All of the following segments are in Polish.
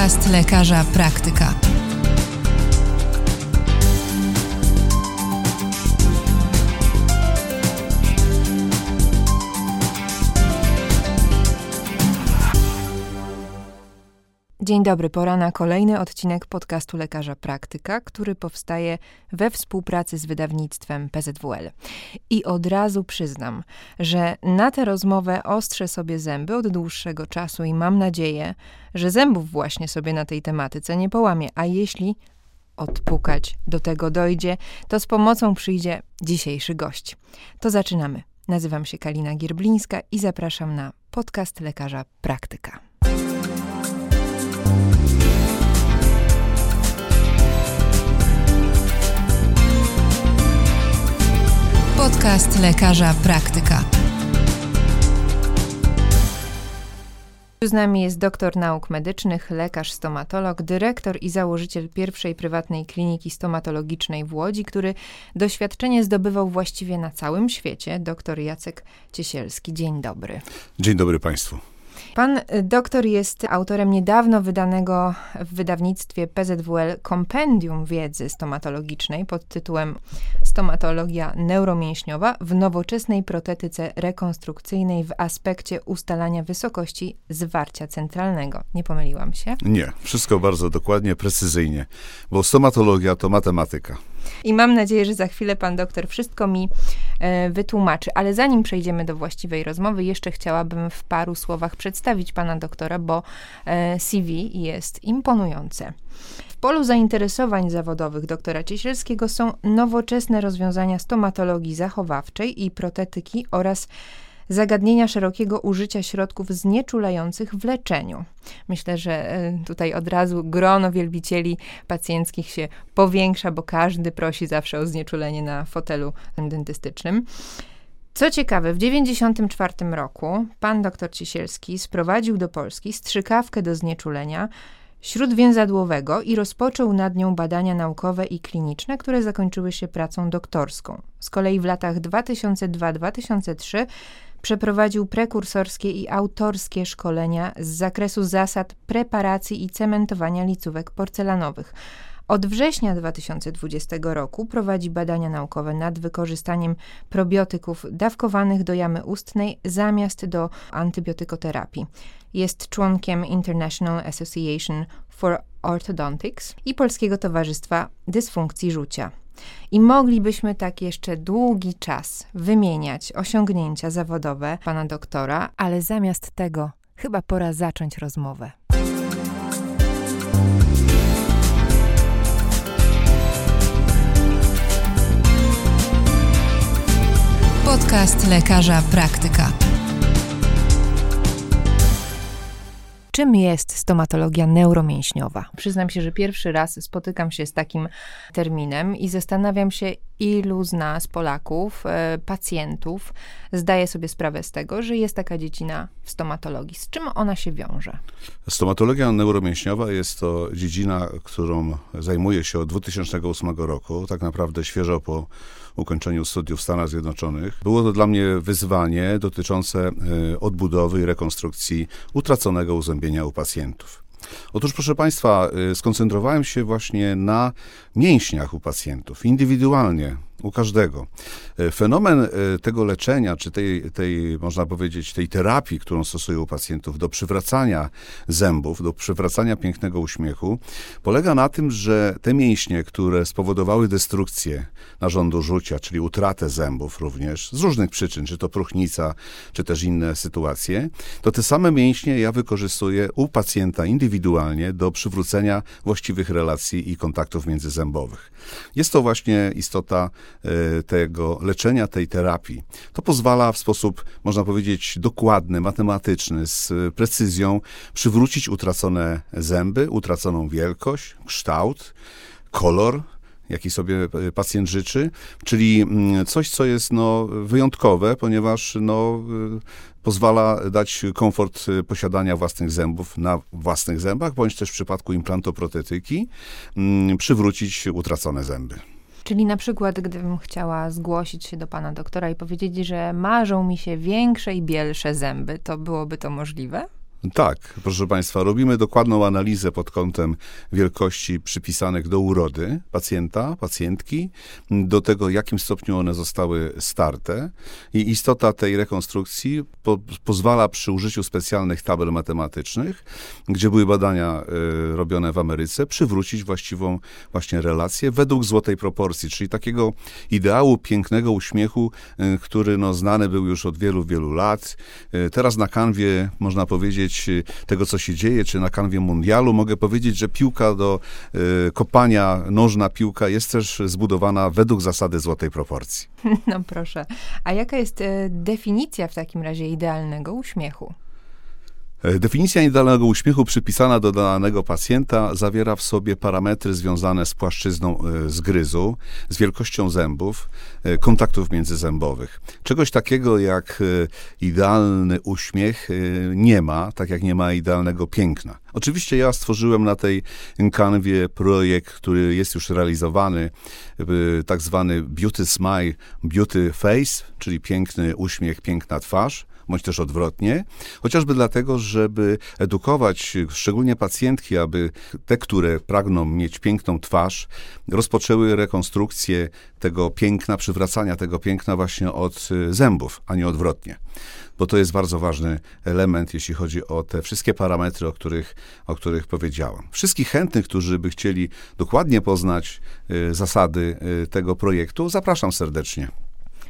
Podcast lekarza praktyka. Dzień dobry, pora na kolejny odcinek podcastu Lekarza Praktyka, który powstaje we współpracy z wydawnictwem PZWL. I od razu przyznam, że na tę rozmowę ostrzę sobie zęby od dłuższego czasu i mam nadzieję, że zębów właśnie sobie na tej tematyce nie połamie, a jeśli odpukać do tego dojdzie, to z pomocą przyjdzie dzisiejszy gość. To zaczynamy. Nazywam się Kalina Gierblińska i zapraszam na podcast Lekarza Praktyka. Podcast lekarza praktyka. Z nami jest doktor nauk medycznych, lekarz stomatolog, dyrektor i założyciel pierwszej prywatnej kliniki stomatologicznej w Łodzi, który doświadczenie zdobywał właściwie na całym świecie, dr Jacek Ciesielski. Dzień dobry. Dzień dobry Państwu. Pan y, doktor jest autorem niedawno wydanego w wydawnictwie PZWL kompendium wiedzy stomatologicznej pod tytułem Stomatologia neuromięśniowa w nowoczesnej protetyce rekonstrukcyjnej w aspekcie ustalania wysokości zwarcia centralnego. Nie pomyliłam się? Nie, wszystko bardzo dokładnie, precyzyjnie, bo stomatologia to matematyka. I mam nadzieję, że za chwilę pan doktor wszystko mi e, wytłumaczy. Ale zanim przejdziemy do właściwej rozmowy, jeszcze chciałabym w paru słowach przedstawić pana doktora, bo e, CV jest imponujące. W polu zainteresowań zawodowych doktora Ciesielskiego są nowoczesne rozwiązania stomatologii zachowawczej i protetyki oraz zagadnienia szerokiego użycia środków znieczulających w leczeniu. Myślę, że e, tutaj od razu grono wielbicieli pacjenckich się powiększa, bo każdy prosi zawsze o znieczulenie na fotelu dentystycznym. Co ciekawe, w 1994 roku pan dr Cisielski sprowadził do Polski strzykawkę do znieczulenia śródwięzadłowego i rozpoczął nad nią badania naukowe i kliniczne, które zakończyły się pracą doktorską. Z kolei w latach 2002-2003 przeprowadził prekursorskie i autorskie szkolenia z zakresu zasad preparacji i cementowania licówek porcelanowych. Od września 2020 roku prowadzi badania naukowe nad wykorzystaniem probiotyków dawkowanych do jamy ustnej zamiast do antybiotykoterapii. Jest członkiem International Association for Orthodontics i Polskiego Towarzystwa Dysfunkcji Rzucia. I moglibyśmy tak jeszcze długi czas wymieniać osiągnięcia zawodowe pana doktora, ale zamiast tego chyba pora zacząć rozmowę. Podcast lekarza praktyka. Czym jest stomatologia neuromięśniowa? Przyznam się, że pierwszy raz spotykam się z takim terminem i zastanawiam się, ilu z nas, Polaków, e, pacjentów, zdaje sobie sprawę z tego, że jest taka dziedzina w stomatologii. Z czym ona się wiąże? Stomatologia neuromięśniowa jest to dziedzina, którą zajmuję się od 2008 roku, tak naprawdę świeżo po ukończeniu studiów w Stanach Zjednoczonych. Było to dla mnie wyzwanie dotyczące e, odbudowy i rekonstrukcji utraconego uzębienia u pacjentów. Otóż, proszę Państwa, y, skoncentrowałem się właśnie na mięśniach u pacjentów, indywidualnie, u każdego. Y, fenomen y, tego leczenia, czy tej, tej, można powiedzieć, tej terapii, którą stosują u pacjentów do przywracania zębów, do przywracania pięknego uśmiechu, polega na tym, że te mięśnie, które spowodowały destrukcję narządu rzucia, czyli utratę zębów również, z różnych przyczyn, czy to próchnica, czy też inne sytuacje, to te same mięśnie ja wykorzystuję u pacjenta indywidualnie do przywrócenia właściwych relacji i kontaktów międzyzębowych. Jest to właśnie istota e, tego leczenia, tej terapii. To pozwala w sposób, można powiedzieć, dokładny, matematyczny, z precyzją przywrócić utracone zęby, utraconą wielkość, kształt, kolor, jaki sobie e, pacjent życzy, czyli mm, coś, co jest no, wyjątkowe, ponieważ no, e, pozwala dać komfort e, posiadania własnych zębów na własnych zębach, bądź też w przypadku implantoprotetyki mm, przywrócić utracone zęby. Czyli na przykład, gdybym chciała zgłosić się do pana doktora i powiedzieć, że marzą mi się większe i bielsze zęby, to byłoby to możliwe? Tak, proszę Państwa, robimy dokładną analizę pod kątem wielkości przypisanych do urody pacjenta, pacjentki, do tego, w jakim stopniu one zostały starte. I istota tej rekonstrukcji po, pozwala przy użyciu specjalnych tabel matematycznych, gdzie były badania y, robione w Ameryce, przywrócić właściwą właśnie relację według złotej proporcji, czyli takiego ideału pięknego uśmiechu, y, który no, znany był już od wielu, wielu lat. Y, teraz na kanwie można powiedzieć, Y, tego, co się dzieje, czy na kanwie mundialu, mogę powiedzieć, że piłka do y, kopania, nożna piłka jest też zbudowana według zasady złotej proporcji. No proszę. A jaka jest y, definicja w takim razie idealnego uśmiechu? E, definicja idealnego uśmiechu przypisana do danego pacjenta zawiera w sobie parametry związane z płaszczyzną e, zgryzu, z wielkością zębów, e, kontaktów międzyzębowych. Czegoś takiego jak idealny uśmiech nie ma, tak jak nie ma idealnego piękna. Oczywiście ja stworzyłem na tej kanwie projekt, który jest już realizowany, tak zwany Beauty Smile, Beauty Face, czyli piękny uśmiech, piękna twarz bądź też odwrotnie, chociażby dlatego, żeby edukować szczególnie pacjentki, aby te, które pragną mieć piękną twarz, rozpoczęły rekonstrukcję tego piękna, przywracania tego piękna właśnie od y, zębów, a nie odwrotnie bo to jest bardzo ważny element, jeśli chodzi o te wszystkie parametry, o których, o których powiedziałem. Wszystkich chętnych, którzy by chcieli dokładnie poznać y, zasady y, tego projektu, zapraszam serdecznie.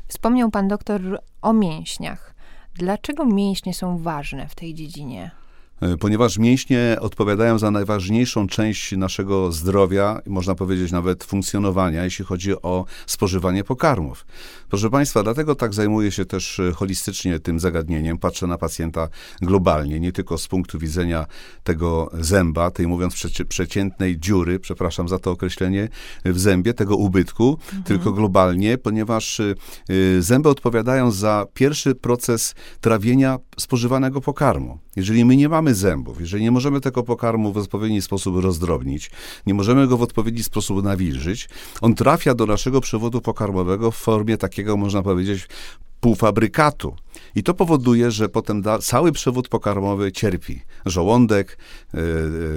Wspomniał pan doktor o mięśniach. Dlaczego mięśnie są ważne w tej dziedzinie? E, ponieważ mięśnie odpowiadają za najważniejszą część naszego zdrowia, można powiedzieć nawet funkcjonowania, jeśli chodzi o spożywanie pokarmów. Proszę Państwa, dlatego tak zajmuję się też e, holistycznie tym zagadnieniem. Patrzę na pacjenta globalnie, nie tylko z punktu widzenia tego zęba, tej mówiąc przeci przeciętnej dziury, przepraszam za to określenie, w zębie, tego ubytku, mhm. tylko globalnie, ponieważ e, zęby odpowiadają za pierwszy proces trawienia spożywanego pokarmu. Jeżeli my nie mamy zębów, jeżeli nie możemy tego pokarmu w odpowiedni sposób rozdrobnić, nie możemy go w odpowiedni sposób nawilżyć, on trafia do naszego przewodu pokarmowego w formie takiego, można powiedzieć, półfabrykatu. I to powoduje, że potem da, cały przewód pokarmowy cierpi. Żołądek, yy,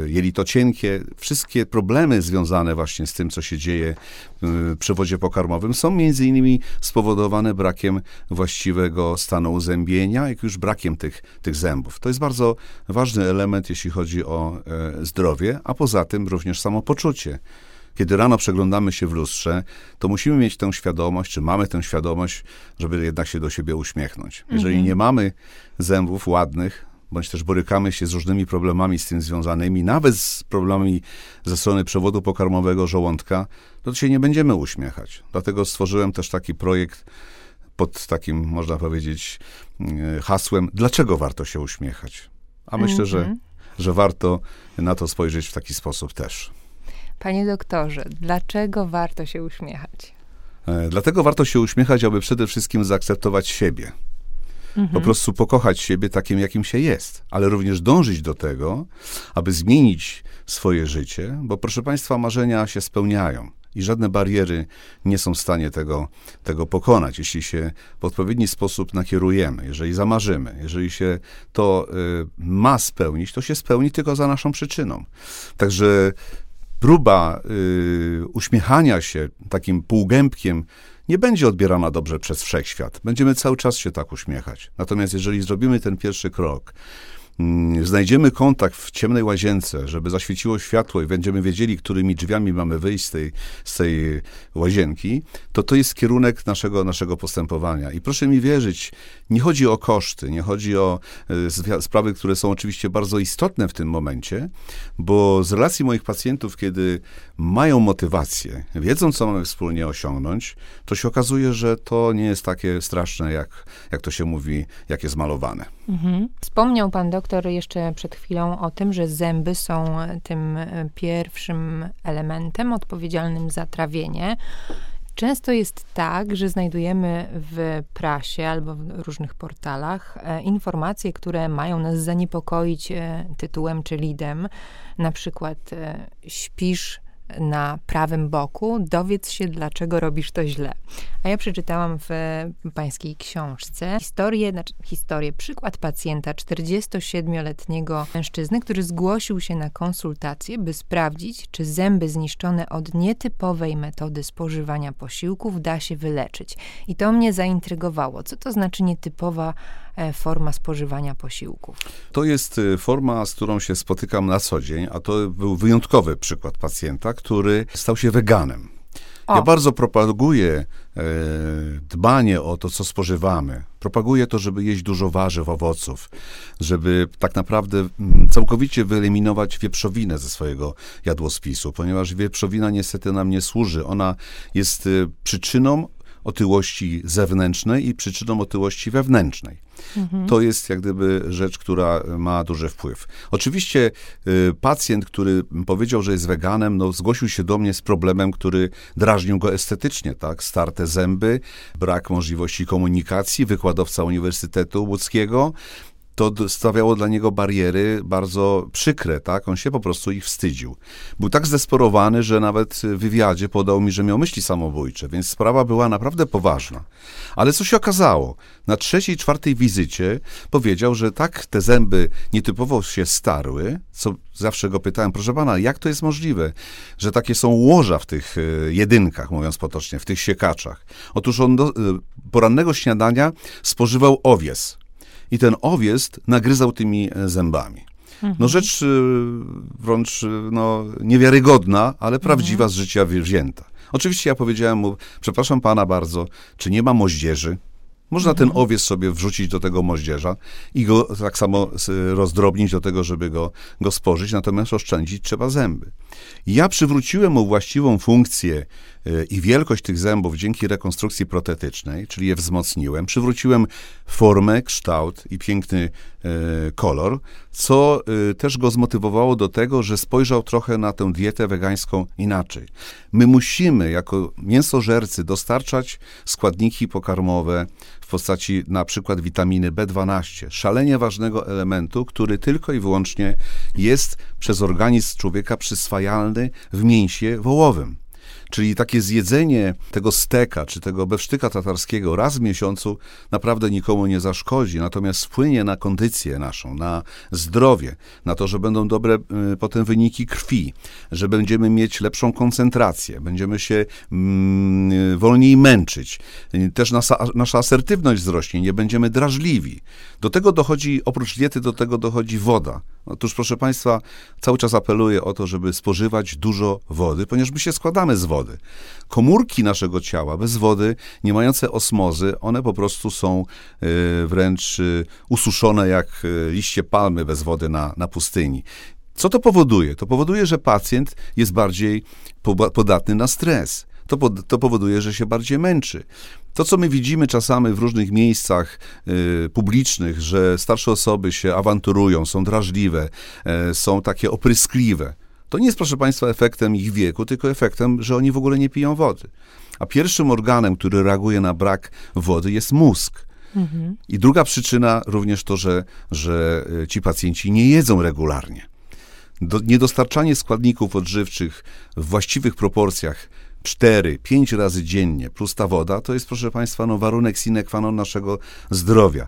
jelito cienkie, wszystkie problemy związane właśnie z tym, co się dzieje w przewodzie pokarmowym są między innymi spowodowane brakiem właściwego stanu uzębienia, jak już brakiem tych, tych zębów. To jest bardzo ważny element, jeśli chodzi o e, zdrowie, a poza tym również samopoczucie kiedy rano przeglądamy się w lustrze, to musimy mieć tę świadomość, czy mamy tę świadomość, żeby jednak się do siebie uśmiechnąć. Jeżeli mhm. nie mamy zębów ładnych, bądź też borykamy się z różnymi problemami z tym związanymi, nawet z problemami ze strony przewodu pokarmowego żołądka, to się nie będziemy uśmiechać. Dlatego stworzyłem też taki projekt pod takim, można powiedzieć, mm, hasłem, dlaczego warto się uśmiechać. A myślę, że, mhm. że warto na to spojrzeć w taki sposób też. Panie doktorze, dlaczego warto się uśmiechać? E, dlatego warto się uśmiechać, aby przede wszystkim zaakceptować siebie. Mhm. Po prostu pokochać siebie takim, jakim się jest, ale również dążyć do tego, aby zmienić swoje życie, bo proszę Państwa, marzenia się spełniają i żadne bariery nie są w stanie tego, tego pokonać, jeśli się w odpowiedni sposób nakierujemy, jeżeli zamarzymy, jeżeli się to y, ma spełnić, to się spełni tylko za naszą przyczyną. Także próba y, uśmiechania się takim półgębkiem nie będzie odbierana dobrze przez wszechświat. Będziemy cały czas się tak uśmiechać. Natomiast jeżeli zrobimy ten pierwszy krok, znajdziemy kontakt w ciemnej łazience, żeby zaświeciło światło i będziemy wiedzieli, którymi drzwiami mamy wyjść z tej, z tej łazienki, to to jest kierunek naszego, naszego postępowania. I proszę mi wierzyć, nie chodzi o koszty, nie chodzi o e, sprawy, które są oczywiście bardzo istotne w tym momencie, bo z relacji moich pacjentów, kiedy mają motywację, wiedzą, co mamy wspólnie osiągnąć, to się okazuje, że to nie jest takie straszne, jak, jak to się mówi, jak jest malowane. Mhm. Wspomniał pan doktor jeszcze przed chwilą o tym, że zęby są tym pierwszym elementem odpowiedzialnym za trawienie. Często jest tak, że znajdujemy w prasie albo w różnych portalach e, informacje, które mają nas zaniepokoić e, tytułem czy lidem. Na przykład e, śpisz na prawym boku, dowiedz się, dlaczego robisz to źle. A ja przeczytałam w pańskiej książce historię, znaczy historię, przykład pacjenta 47-letniego mężczyzny, który zgłosił się na konsultację, by sprawdzić, czy zęby zniszczone od nietypowej metody spożywania posiłków da się wyleczyć. I to mnie zaintrygowało. Co to znaczy nietypowa forma spożywania posiłków. To jest e, forma, z którą się spotykam na co dzień, a to był wyjątkowy przykład pacjenta, który stał się weganem. O. Ja bardzo propaguję e, dbanie o to, co spożywamy. Propaguję to, żeby jeść dużo warzyw, owoców, żeby tak naprawdę m, mm, całkowicie wyeliminować wieprzowinę ze swojego jadłospisu, ponieważ wieprzowina niestety nam nie służy. Ona jest e, przyczyną otyłości zewnętrznej i przyczyną otyłości wewnętrznej. Mhm. To jest jak gdyby rzecz, która ma duży wpływ. Oczywiście y, pacjent, który powiedział, że jest weganem, no, zgłosił się do mnie z problemem, który drażnił go estetycznie, tak? Starte zęby, brak możliwości komunikacji, wykładowca Uniwersytetu Łódzkiego, to stawiało dla niego bariery bardzo przykre, tak? On się po prostu ich wstydził. Był tak zdesperowany, że nawet w wywiadzie podał mi, że miał myśli samobójcze, więc sprawa była naprawdę poważna. Ale co się okazało? Na trzeciej, czwartej wizycie powiedział, że tak te zęby nietypowo się starły, co zawsze go pytałem, proszę pana, jak to jest możliwe, że takie są łoża w tych e, jedynkach, mówiąc potocznie, w tych siekaczach? Otóż on do e, porannego śniadania spożywał owies i ten owies nagryzał tymi e, zębami. Mhm. No rzecz e, wrącz e, no, niewiarygodna, ale prawdziwa mhm. z życia wzięta. Oczywiście ja powiedziałem mu, przepraszam pana bardzo, czy nie ma moździerzy? Można mhm. ten owiec sobie wrzucić do tego moździerza i go tak samo rozdrobnić do tego, żeby go, go spożyć, natomiast oszczędzić trzeba zęby. Ja przywróciłem mu właściwą funkcję i wielkość tych zębów dzięki rekonstrukcji protetycznej, czyli je wzmocniłem, przywróciłem formę, kształt i piękny e, kolor, co e, też go zmotywowało do tego, że spojrzał trochę na tę dietę wegańską inaczej. My musimy jako mięsożercy dostarczać składniki pokarmowe w postaci na przykład witaminy B12, szalenie ważnego elementu, który tylko i wyłącznie jest przez organizm człowieka przyswajalny w mięsie wołowym. Czyli takie zjedzenie tego steka czy tego bewsztyka tatarskiego raz w miesiącu naprawdę nikomu nie zaszkodzi, natomiast wpłynie na kondycję naszą, na zdrowie, na to, że będą dobre y, potem wyniki krwi, że będziemy mieć lepszą koncentrację, będziemy się mm, wolniej męczyć, też nasza, nasza asertywność wzrośnie, nie będziemy drażliwi. Do tego dochodzi, oprócz diety, do tego dochodzi woda. Otóż, proszę Państwa, cały czas apeluję o to, żeby spożywać dużo wody, ponieważ my się składamy z wody. Komórki naszego ciała bez wody, nie mające osmozy, one po prostu są y, wręcz y, ususzone jak y, liście palmy bez wody na, na pustyni. Co to powoduje? To powoduje, że pacjent jest bardziej podatny na stres to, to powoduje, że się bardziej męczy. To, co my widzimy czasami w różnych miejscach y, publicznych, że starsze osoby się awanturują, są drażliwe, y, są takie opryskliwe, to nie jest, proszę Państwa, efektem ich wieku, tylko efektem, że oni w ogóle nie piją wody. A pierwszym organem, który reaguje na brak wody, jest mózg. Mhm. I druga przyczyna również to, że, że e, ci pacjenci nie jedzą regularnie. Do, niedostarczanie składników odżywczych w właściwych proporcjach 4, 5 razy dziennie, plus ta woda, to jest, proszę Państwa, no, warunek sine qua non naszego zdrowia.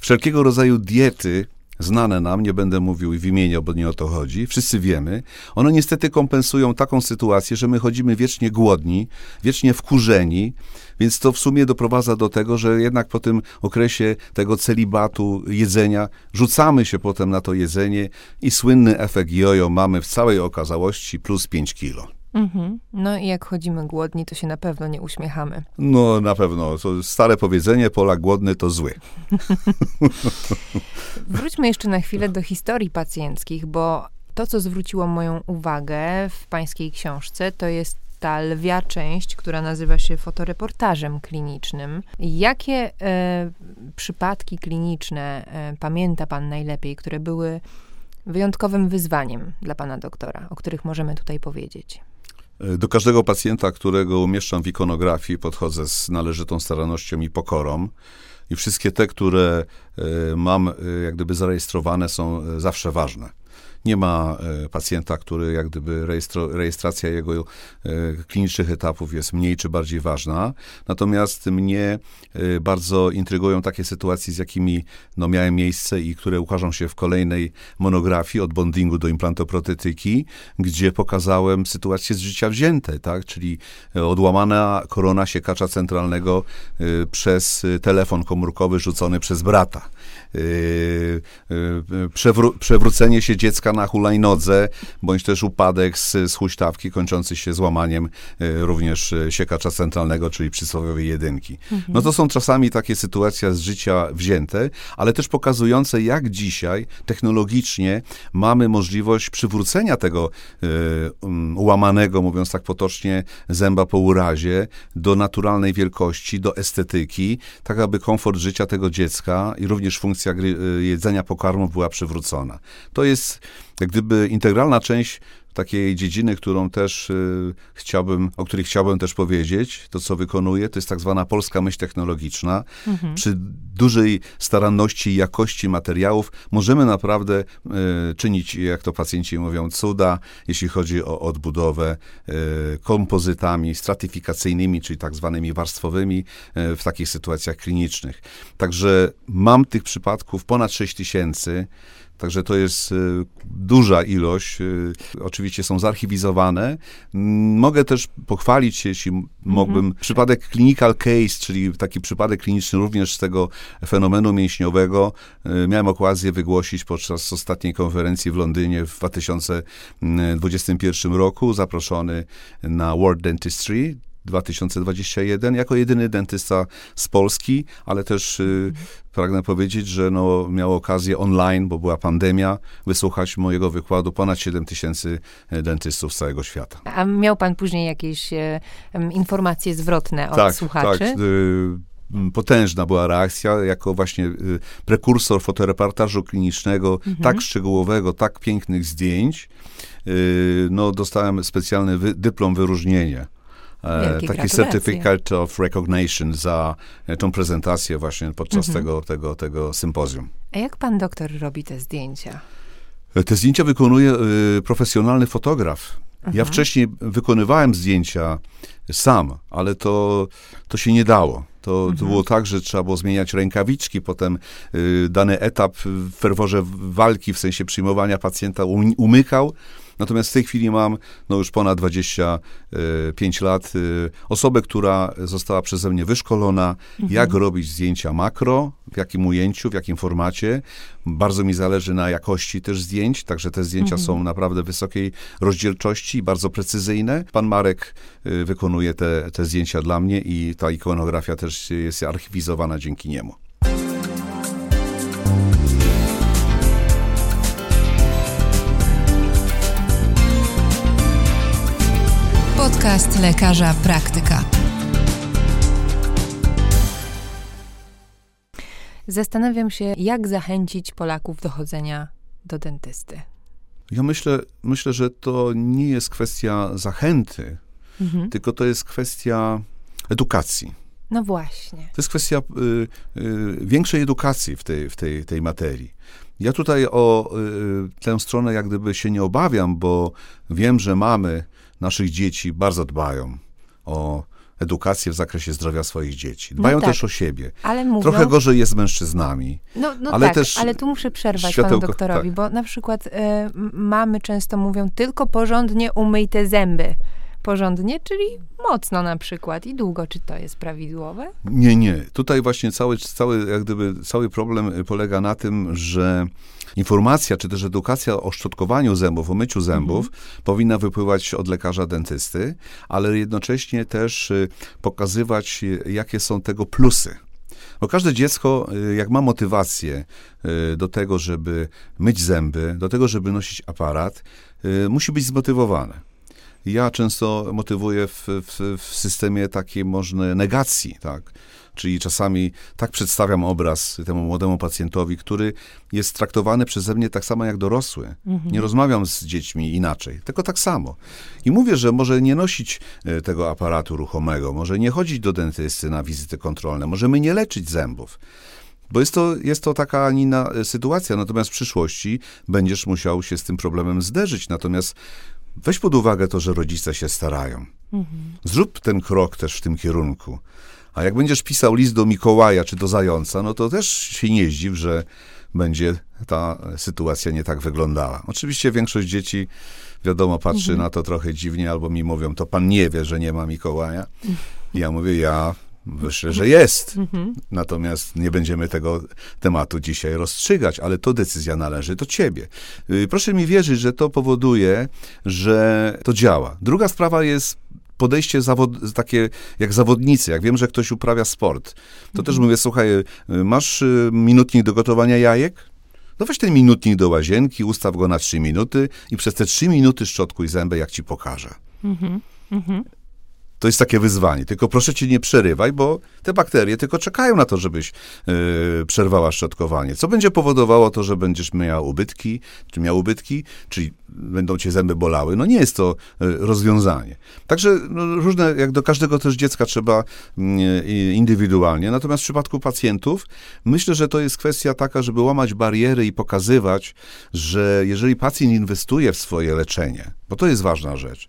Wszelkiego rodzaju diety, znane nam, nie będę mówił w imieniu, bo nie o to chodzi, wszyscy wiemy, one niestety kompensują taką sytuację, że my chodzimy wiecznie głodni, wiecznie wkurzeni, więc to w sumie doprowadza do tego, że jednak po tym okresie tego celibatu jedzenia rzucamy się potem na to jedzenie i słynny efekt jojo mamy w całej okazałości plus 5 kilo. Mhm. No i jak chodzimy głodni, to się na pewno nie uśmiechamy. No na pewno. To stare powiedzenie, Polak głodny to zły. Wróćmy jeszcze na chwilę do historii pacjenckich, bo to, co zwróciło moją uwagę w pańskiej książce, to jest ta lwia część, która nazywa się fotoreportażem klinicznym. Jakie e, przypadki kliniczne e, pamięta pan najlepiej, które były wyjątkowym wyzwaniem dla pana doktora, o których możemy tutaj powiedzieć? Do każdego pacjenta, którego umieszczam w ikonografii, podchodzę z należytą starannością i pokorą. I wszystkie te, które e, mam e, jak gdyby zarejestrowane, są e, zawsze ważne. Nie ma e, pacjenta, który jak gdyby rejestracja jego e, klinicznych etapów jest mniej czy bardziej ważna. Natomiast mnie e, bardzo intrygują takie sytuacje, z jakimi no, miałem miejsce i które ukażą się w kolejnej monografii od bondingu do implantoprotetyki, gdzie pokazałem sytuacje z życia wzięte, tak? czyli odłamana korona siekacza centralnego przez telefon komórkowy rzucony przez brata. Przewró- przewrócenie się dziecka na hulajnodze, bądź też upadek z, z huśtawki kończący się złamaniem również siekacza centralnego, czyli przysłowiowej jedynki. Mhm. No to są czasami takie sytuacje z życia wzięte, ale też pokazujące, jak dzisiaj technologicznie mamy możliwość przywrócenia tego um, ułamanego, mówiąc tak potocznie, zęba po urazie do naturalnej wielkości, do estetyki, tak aby komfort życia tego dziecka i również funkcja gry, jedzenia pokarmów była przywrócona. To jest jak gdyby integralna część takiej dziedziny, którą też y, chciałbym, o której chciałbym też powiedzieć, to co wykonuję, to jest tak zwana polska myśl technologiczna. Mhm. Przy dużej staranności i jakości materiałów możemy naprawdę y, czynić, jak to pacjenci mówią, cuda, jeśli chodzi o odbudowę y, kompozytami stratyfikacyjnymi, czyli tak zwanymi warstwowymi y, w takich sytuacjach klinicznych. Także mam tych przypadków ponad 6 tysięcy. Także to jest y, duża ilość. Y, oczywiście są zarchiwizowane. Mogę też pochwalić się, jeśli mhm. mógłbym, przypadek clinical case, czyli taki przypadek kliniczny również z tego fenomenu mięśniowego. Y, miałem okazję wygłosić podczas ostatniej konferencji w Londynie w 2021 roku, zaproszony na World Dentistry 2021 jako jedyny dentysta z Polski, ale też y, pragnę powiedzieć, że no, miał okazję online, bo była pandemia, wysłuchać mojego wykładu ponad 7 tysięcy e, dentystów z całego świata. A miał pan później jakieś e, informacje zwrotne od tak, słuchaczy? Tak, y, potężna była reakcja, jako właśnie y, prekursor fotoreportażu klinicznego, mhm. tak szczegółowego, tak pięknych zdjęć. Y, no, dostałem specjalny wy, dyplom wyróżnienia. E, taki certificate of recognition za e, tą prezentację właśnie podczas mhm. tego, tego, tego sympozjum. A jak pan doktor robi te zdjęcia? E, te zdjęcia wykonuje y, profesjonalny fotograf. Mhm. Ja wcześniej wykonywałem zdjęcia sam, ale to, to się nie dało. To, mhm. było tak, że trzeba było zmieniać rękawiczki, potem y, dany etap w ferworze walki, w sensie przyjmowania pacjenta umykał, Natomiast w tej chwili mam no już ponad 25 lat y, osobę, która została przeze mnie wyszkolona, mhm. jak robić zdjęcia makro, w jakim ujęciu, w jakim formacie. Bardzo mi zależy na jakości też zdjęć, także te zdjęcia mhm. są naprawdę wysokiej rozdzielczości, bardzo precyzyjne. Pan Marek y, wykonuje te, te zdjęcia dla mnie i ta ikonografia też jest archiwizowana dzięki niemu. Podcast lekarza praktyka. Zastanawiam się, jak zachęcić Polaków do chodzenia do dentysty. Ja myślę, myślę że to nie jest kwestia zachęty, mhm. tylko to jest kwestia edukacji. No właśnie. To jest kwestia y, y, większej edukacji w tej, w tej, tej materii. Ja tutaj o y, tę stronę jak gdyby się nie obawiam, bo wiem, że mamy naszych dzieci bardzo dbają o edukację w zakresie zdrowia swoich dzieci. Dbają no tak, też o siebie. Mówią... Trochę gorzej jest z mężczyznami. No, no ale tak, też ale tu muszę przerwać światełko, panu doktorowi, tak. bo na przykład y, mamy często mówią tylko porządnie umyj te zęby porządnie, czyli mocno na przykład i długo. Czy to jest prawidłowe? Nie, nie. Tutaj właśnie cały, cały, jak gdyby, cały problem polega na tym, że informacja, czy też edukacja o szczotkowaniu zębów, o myciu zębów mhm. powinna wypływać od lekarza dentysty, ale jednocześnie też y, pokazywać, y, jakie są tego plusy. Bo każde dziecko, y, jak ma motywację do tego, żeby myć zęby, do tego, żeby nosić aparat, musi być zmotywowane ja często motywuję w, w, w systemie takiej może negacji, tak? Czyli czasami tak przedstawiam obraz temu młodemu pacjentowi, który jest traktowany przeze mnie tak samo jak dorosły. Mhm. Nie rozmawiam z dziećmi inaczej, tylko tak samo. I mówię, że może nie nosić e, tego aparatu ruchomego, może nie chodzić do dentysty na wizyty kontrolne, możemy nie leczyć zębów. Bo jest to, jest to taka, a nie inna e, sytuacja, natomiast w przyszłości będziesz musiał się z tym problemem zderzyć. Natomiast weź pod uwagę to, że rodzice się starają. Zrób ten krok też w tym kierunku. A jak będziesz pisał list do Mikołaja czy do Zająca, no to też się nie zdziw, że będzie ta sytuacja nie tak wyglądała. Oczywiście większość dzieci, wiadomo, patrzy na to trochę dziwnie, albo mi mówią, to pan nie wie, że nie ma Mikołaja. Ja mówię, ja myślę, że jest. Natomiast nie będziemy tego tematu dzisiaj rozstrzygać, ale to decyzja należy do ciebie. Y, Proszę mi wierzyć, że to powoduje, że to działa. Druga sprawa jest podejście zawod, takie jak zawodnicy. Jak wiem, że ktoś uprawia sport, to też mówię, słuchaj, y, masz y, minutnik do gotowania jajek? No weź ten minutnik do łazienki, ustaw go na trzy minuty i przez te trzy minuty szczotkuj zęby, jak ci pokażę. To jest takie wyzwanie. Tylko proszę cię nie przerywaj, bo te bakterie tylko czekają na to, żebyś yy, przerwała szczotkowanie. Co będzie powodowało to, że będziesz miał ubytki, czy miał ubytki, czyli będą cię zęby bolały. No nie jest to yy, rozwiązanie. Także no, różne, jak do każdego też dziecka trzeba yy, indywidualnie. Natomiast w przypadku pacjentów myślę, że to jest kwestia taka, żeby łamać bariery i pokazywać, że jeżeli pacjent inwestuje w swoje leczenie, bo to jest ważna rzecz,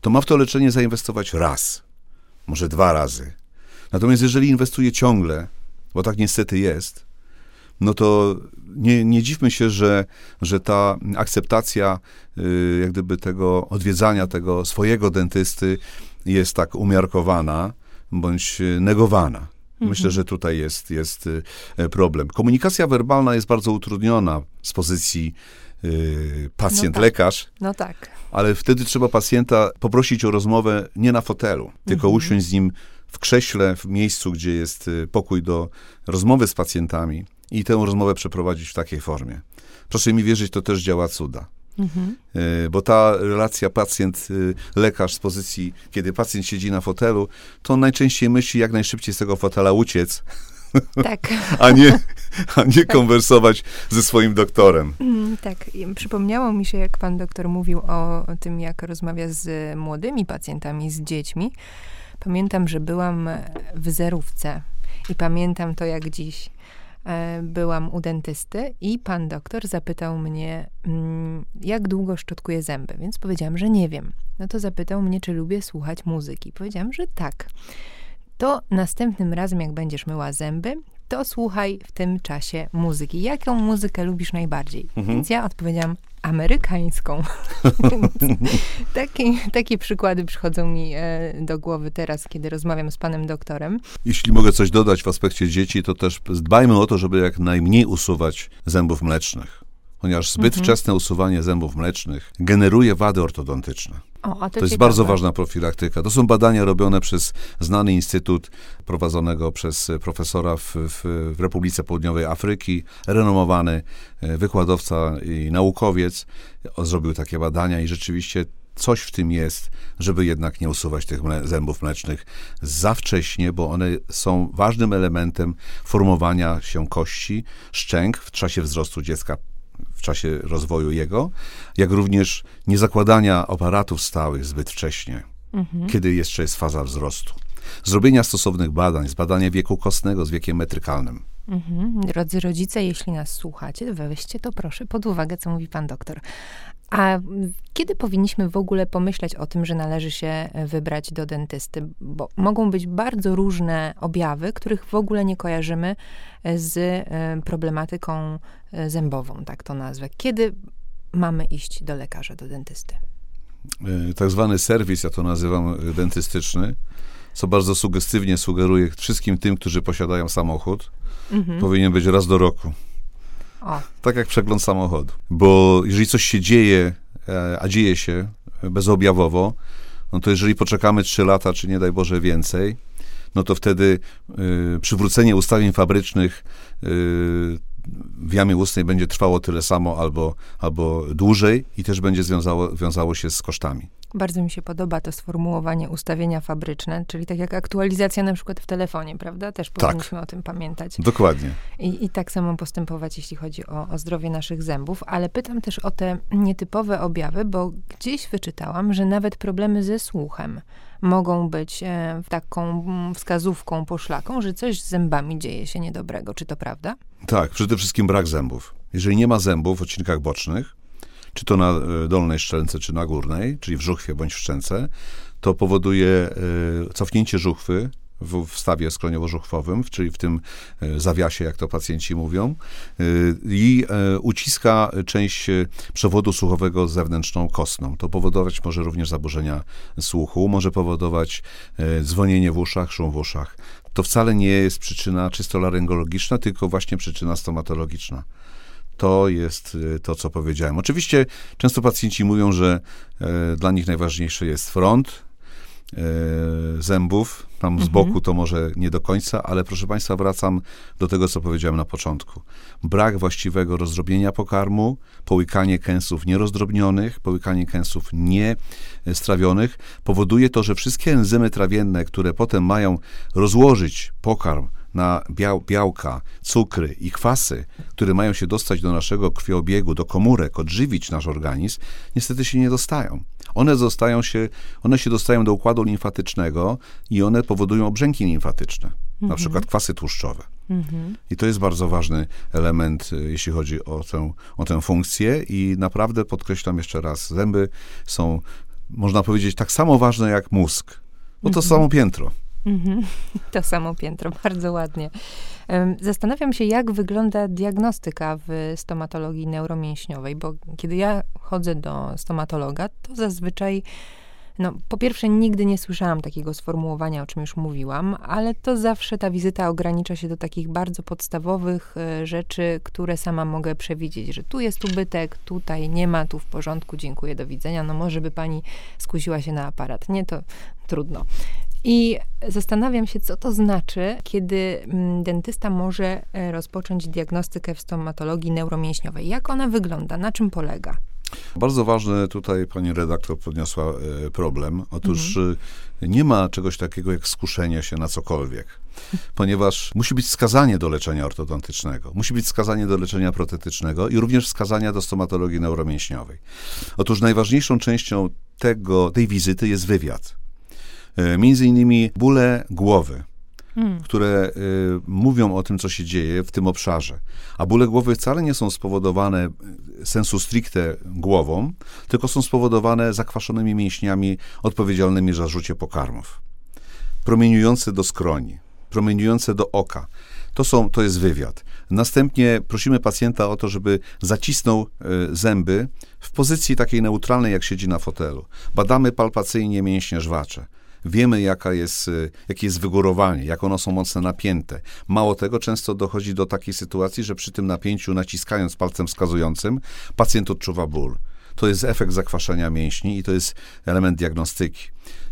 to ma w to leczenie zainwestować raz, może dwa razy. Natomiast jeżeli inwestuje ciągle, bo tak niestety jest, no to nie, nie dziwmy się, że, że ta akceptacja y, jak gdyby tego odwiedzania tego swojego dentysty jest tak umiarkowana bądź y, negowana. Myślę, że tutaj jest, jest y, problem. Komunikacja werbalna jest bardzo utrudniona z pozycji pacjent-lekarz, No tak. Ale wtedy trzeba pacjenta poprosić o rozmowę nie na fotelu, tylko usiąść z nim w krześle, w miejscu, gdzie jest y, pokój do rozmowy z pacjentami i tę rozmowę przeprowadzić w takiej formie. Proszę mi wierzyć, to też działa cuda. Y, Bo ta relacja pacjent-lekarz z pozycji, kiedy pacjent siedzi na fotelu, to on najczęściej myśli, jak najszybciej z tego fotela uciec, Tak. a nie, a nie konwersować ze swoim doktorem. Mm, Tak, przypomniało mi się, jak pan doktor mówił o, o tym, jak rozmawia z młodymi pacjentami, z dziećmi. Pamiętam, że byłam w zerówce i pamiętam to jak dziś. E, Byłam u dentysty i pan doktor zapytał mnie, mm, jak długo szczotkuję zęby, więc powiedziałam, że nie wiem. No to zapytał mnie, czy lubię słuchać muzyki. Powiedziałam, że tak. To następnym razem, jak będziesz myła zęby, to słuchaj w tym czasie muzyki. Jaką muzykę lubisz najbardziej? Więc ja odpowiedziałam amerykańską. Takie, takie przykłady przychodzą mi e, do głowy teraz, kiedy rozmawiam z panem doktorem. Jeśli mogę coś dodać w aspekcie dzieci, to też dbajmy o to, żeby jak najmniej usuwać zębów mlecznych. Ponieważ zbyt wczesne usuwanie zębów mlecznych generuje wady ortodontyczne. O, a To jest bardzo ważna profilaktyka. To są badania robione przez znany instytut prowadzonego przez profesora w, w, w Republice Południowej Afryki, renomowany e, wykładowca i naukowiec. On zrobił takie badania i rzeczywiście coś w tym jest, żeby jednak nie usuwać tych mle- zębów mlecznych za wcześnie, bo one są ważnym elementem formowania się kości, szczęk w czasie wzrostu dziecka w czasie rozwoju jego, jak również nie zakładania aparatów stałych zbyt wcześnie, kiedy jeszcze jest faza wzrostu. Zrobienia stosownych badań, zbadania wieku kostnego z wiekiem metrykalnym. Mhm. Drodzy rodzice, jeśli nas słuchacie, weźcie to proszę pod uwagę, co mówi pan doktor. A kiedy powinniśmy w ogóle pomyśleć o tym, że należy się e, wybrać do dentysty? Bo mogą być bardzo różne objawy, których w ogóle nie kojarzymy e, z e, problematyką zębową, tak to nazwę. Kiedy mamy iść do lekarza, do dentysty? Tak zwany serwis, ja to nazywam dentystyczny, co bardzo sugestywnie sugeruje wszystkim tym, którzy posiadają samochód, powinien być raz do roku. O, Tak jak przegląd samochodu. Bo jeżeli coś się dzieje, e, a dzieje się bezobjawowo, no to jeżeli poczekamy 3 lata, czy nie daj Boże więcej, no to wtedy y, przywrócenie ustawień fabrycznych y, w jamie ustnej będzie trwało tyle samo albo, albo dłużej i też będzie związało, wiązało się z kosztami. Bardzo mi się podoba to sformułowanie ustawienia fabryczne, czyli tak jak aktualizacja na przykład w telefonie, prawda? Też Tak. powinniśmy o tym pamiętać. Dokładnie. I, I tak samo postępować, jeśli chodzi o, o zdrowie naszych zębów, ale pytam też o te nietypowe objawy, bo gdzieś wyczytałam, że nawet problemy ze słuchem mogą być e, taką wskazówką, poszlaką, że coś z zębami dzieje się niedobrego. Czy to prawda? Tak, przede wszystkim brak zębów. Jeżeli nie ma zębów w odcinkach bocznych, czy to na e, dolnej szczęce, czy na górnej, czyli w żuchwie bądź w szczęce, to powoduje e, cofnięcie żuchwy w stawie skroniowo-żuchwowym, czyli w tym e, zawiasie, jak to pacjenci mówią, i uciska część przewodu słuchowego zewnętrzną kostną. To powodować może również zaburzenia słuchu, może powodować dzwonienie w uszach, szum w uszach. To wcale nie jest przyczyna czysto laryngologiczna, tylko właśnie przyczyna stomatologiczna. To jest y, to, co powiedziałem. Oczywiście często pacjenci mówią, że e, dla nich najważniejszy jest front e, zębów. Tam z Mhm. boku to może nie do końca, ale proszę Państwa, wracam do tego, co powiedziałem na początku. Brak właściwego rozdrobnienia pokarmu, połykanie kęsów nierozdrobnionych, połykanie kęsów niestrawionych powoduje to, że wszystkie enzymy trawienne, które potem mają rozłożyć pokarm na biał, białka, cukry i kwasy, które mają się dostać do naszego krwiobiegu, do komórek, odżywić nasz organizm, niestety się nie dostają. One, zostają się, one się dostają do układu limfatycznego i one powodują obrzęki limfatyczne, na przykład kwasy tłuszczowe. Mhm. I to jest bardzo ważny element, y, jeśli chodzi o tę, o tę funkcję. I naprawdę podkreślam jeszcze raz, zęby są, można powiedzieć, tak samo ważne jak mózg, bo to samo piętro. Mhm. To samo piętro, bardzo ładnie. Zastanawiam się, jak wygląda diagnostyka w stomatologii neuromięśniowej, bo kiedy ja chodzę do stomatologa, to zazwyczaj, no po pierwsze nigdy nie słyszałam takiego sformułowania, o czym już mówiłam, ale to zawsze ta wizyta ogranicza się do takich bardzo podstawowych e, rzeczy, które sama mogę przewidzieć, że tu jest ubytek, tutaj nie ma, tu w porządku, dziękuję, do widzenia. No może by pani skusiła się na aparat. Nie, to trudno. I zastanawiam się, co to znaczy, kiedy mm, dentysta może e, rozpocząć diagnostykę w stomatologii neuromięśniowej. Jak ona wygląda? Na czym polega? Bardzo ważny tutaj pani redaktor podniosła e, problem. Otóż e, nie ma czegoś takiego jak skuszenie się na cokolwiek, ponieważ musi być wskazanie do leczenia ortodontycznego, musi być wskazanie do leczenia protetycznego i również wskazania do stomatologii neuromięśniowej. Otóż najważniejszą częścią tego, tej wizyty jest wywiad. E, Między innymi bóle głowy, Mm. które y, mówią o tym, co się dzieje w tym obszarze. A bóle głowy wcale nie są spowodowane y, sensu stricte głową, tylko są spowodowane zakwaszonymi mięśniami odpowiedzialnymi za rzucie pokarmów. Promieniujące do skroni, promieniujące do oka. To, są, to jest wywiad. Następnie prosimy pacjenta o to, żeby zacisnął y, zęby w pozycji takiej neutralnej, jak siedzi na fotelu. Badamy palpacyjnie mięśnie żwacze. Wiemy, jaka jest, y, jakie jest wygórowanie, jak one są mocno napięte. Mało tego, często dochodzi do takiej sytuacji, że przy tym napięciu, naciskając palcem wskazującym, pacjent odczuwa ból. To jest efekt zakwaszenia mięśni i to jest element diagnostyki.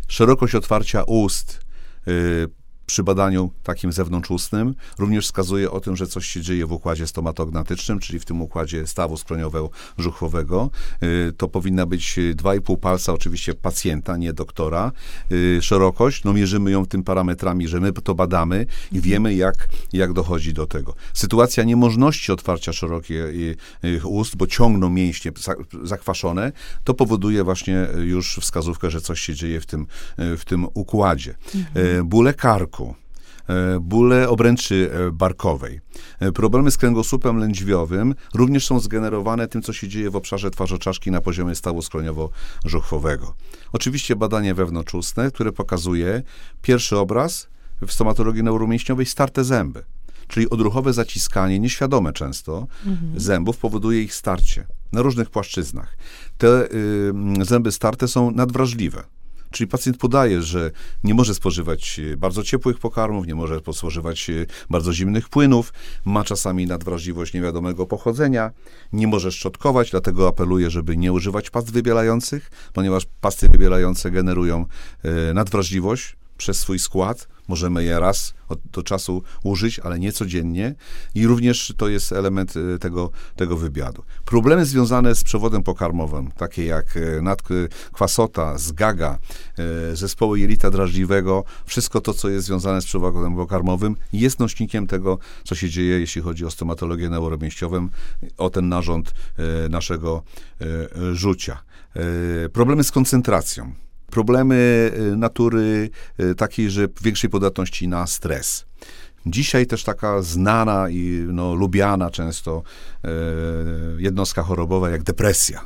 Szerokość otwarcia ust y, przy badaniu takim zewnątrzustnym również wskazuje o tym, że coś się dzieje w układzie stomatognatycznym, czyli w tym układzie stawu skroniowo-żuchwowego. Y, To powinna być y, 2,5 palca oczywiście pacjenta, nie doktora. Y, Szerokość, no mierzymy ją tym parametrami, że my to badamy i wiemy, jak, jak dochodzi do tego. Sytuacja niemożności otwarcia szerokich y, ust, bo ciągną mięśnie za- zakwaszone, to powoduje właśnie już wskazówkę, że coś się dzieje w tym, w tym układzie. E, Bóle karku, e, bóle obręczy e, barkowej, e, problemy z kręgosłupem lędźwiowym również są zgenerowane tym, co się dzieje w obszarze twarzoczaszki na poziomie stawu skroniowo-żuchwowego. Oczywiście badanie wewnątrzustne, które pokazuje pierwszy obraz w stomatologii neuromięśniowej starte zęby. Czyli odruchowe zaciskanie, nieświadome często, zębów powoduje ich starcie na różnych płaszczyznach. Te y, zęby starte są nadwrażliwe. Czyli pacjent podaje, że nie może spożywać y, bardzo ciepłych pokarmów, nie może spożywać y, bardzo zimnych płynów, ma czasami nadwrażliwość niewiadomego pochodzenia, nie może szczotkować, dlatego apeluje, żeby nie używać past wybielających, ponieważ pasty wybielające generują y, nadwrażliwość przez swój skład. Możemy je raz od, do czasu użyć, ale nie codziennie. I również to jest element e, tego, tego wywiadu. Problemy związane z przewodem pokarmowym, takie jak e, nadkwasota, zgaga, e, zespoły jelita drażliwego, wszystko to, co jest związane z przewodem pokarmowym, jest nośnikiem tego, co się dzieje, jeśli chodzi o stomatologię neuromięśniową, o ten narząd naszego rzucia. Problemy z koncentracją problemy y, natury y, takiej, że większej podatności na stres. Dzisiaj też taka znana i no, lubiana często e, jednostka chorobowa jak depresja.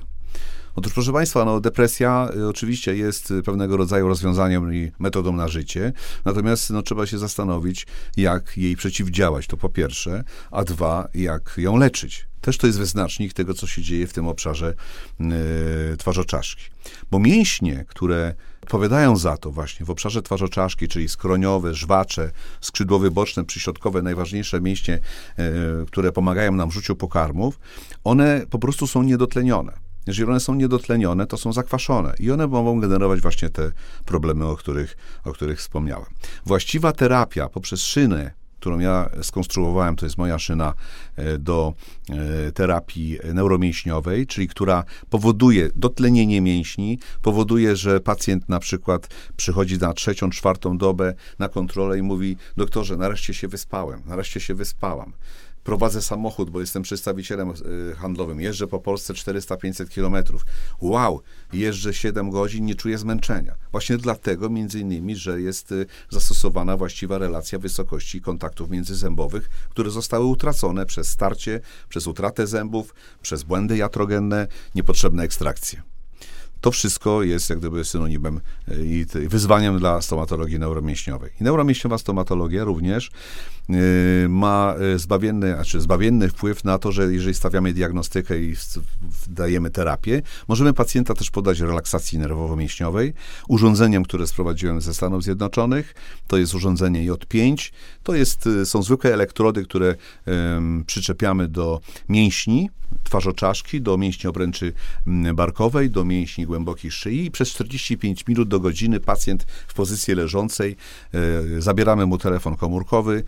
Otóż, proszę Państwa, no, depresja oczywiście jest pewnego rodzaju rozwiązaniem i metodą na życie, natomiast no, trzeba się zastanowić, jak jej przeciwdziałać, to po pierwsze, a dwa, jak ją leczyć. Też to jest wyznacznik tego, co się dzieje w tym obszarze yy, twarzoczaszki. Bo mięśnie, które odpowiadają za to właśnie w obszarze twarzoczaszki, czyli skroniowe, żwacze, skrzydłowe boczne, przyśrodkowe, najważniejsze mięśnie, yy, które pomagają nam w rzuciu pokarmów, one po prostu są niedotlenione. Jeżeli one są niedotlenione, to są zakwaszone i one mogą generować właśnie te problemy, o których, o których wspomniałem. Właściwa terapia poprzez szynę którą ja skonstruowałem, to jest moja szyna e, do e, terapii neuromięśniowej, czyli która powoduje dotlenienie mięśni, powoduje, że pacjent na przykład przychodzi na trzecią, czwartą dobę na kontrolę i mówi, doktorze, nareszcie się wyspałem, nareszcie się wyspałam prowadzę samochód, bo jestem przedstawicielem y, handlowym, jeżdżę po Polsce 400-500 kilometrów. Wow, jeżdżę 7 godzin, nie czuję zmęczenia. Właśnie dlatego, między innymi, że jest y, zastosowana właściwa relacja wysokości kontaktów międzyzębowych, które zostały utracone przez starcie, przez utratę zębów, przez błędy jatrogenne, niepotrzebne ekstrakcje. To wszystko jest jak gdyby synonimem e, i wyzwaniem dla stomatologii neuromięśniowej. I neuromięśniowa stomatologia również e, ma e, zbawienny, znaczy zbawienny wpływ na to, że jeżeli stawiamy diagnostykę i dajemy terapię, możemy pacjenta też podać relaksacji nerwowo-mięśniowej. Urządzeniem, które sprowadziłem ze Stanów Zjednoczonych, to jest urządzenie J5. To jest, są zwykłe elektrody, które um, przyczepiamy do mięśni twarzoczaszki, do mięśni obręczy barkowej, do mięśni głębokiej szyi i przez 45 minut do godziny pacjent w pozycji leżącej, e, zabieramy mu telefon komórkowy,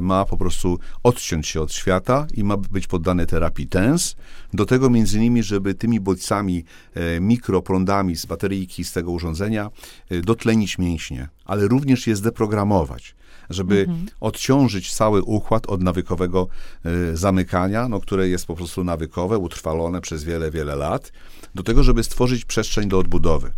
ma po prostu odciąć się od świata i ma być poddany terapii TENS. Do tego między innymi, żeby tymi bodźcami, e, mikroprądami z bateryjki z tego urządzenia dotlenić mięśnie, ale również je zdeprogramować żeby mhm. odciążyć cały układ od nawykowego y, zamykania, no, które jest po prostu nawykowe, utrwalone przez wiele, wiele lat, do tego, żeby stworzyć przestrzeń do odbudowy.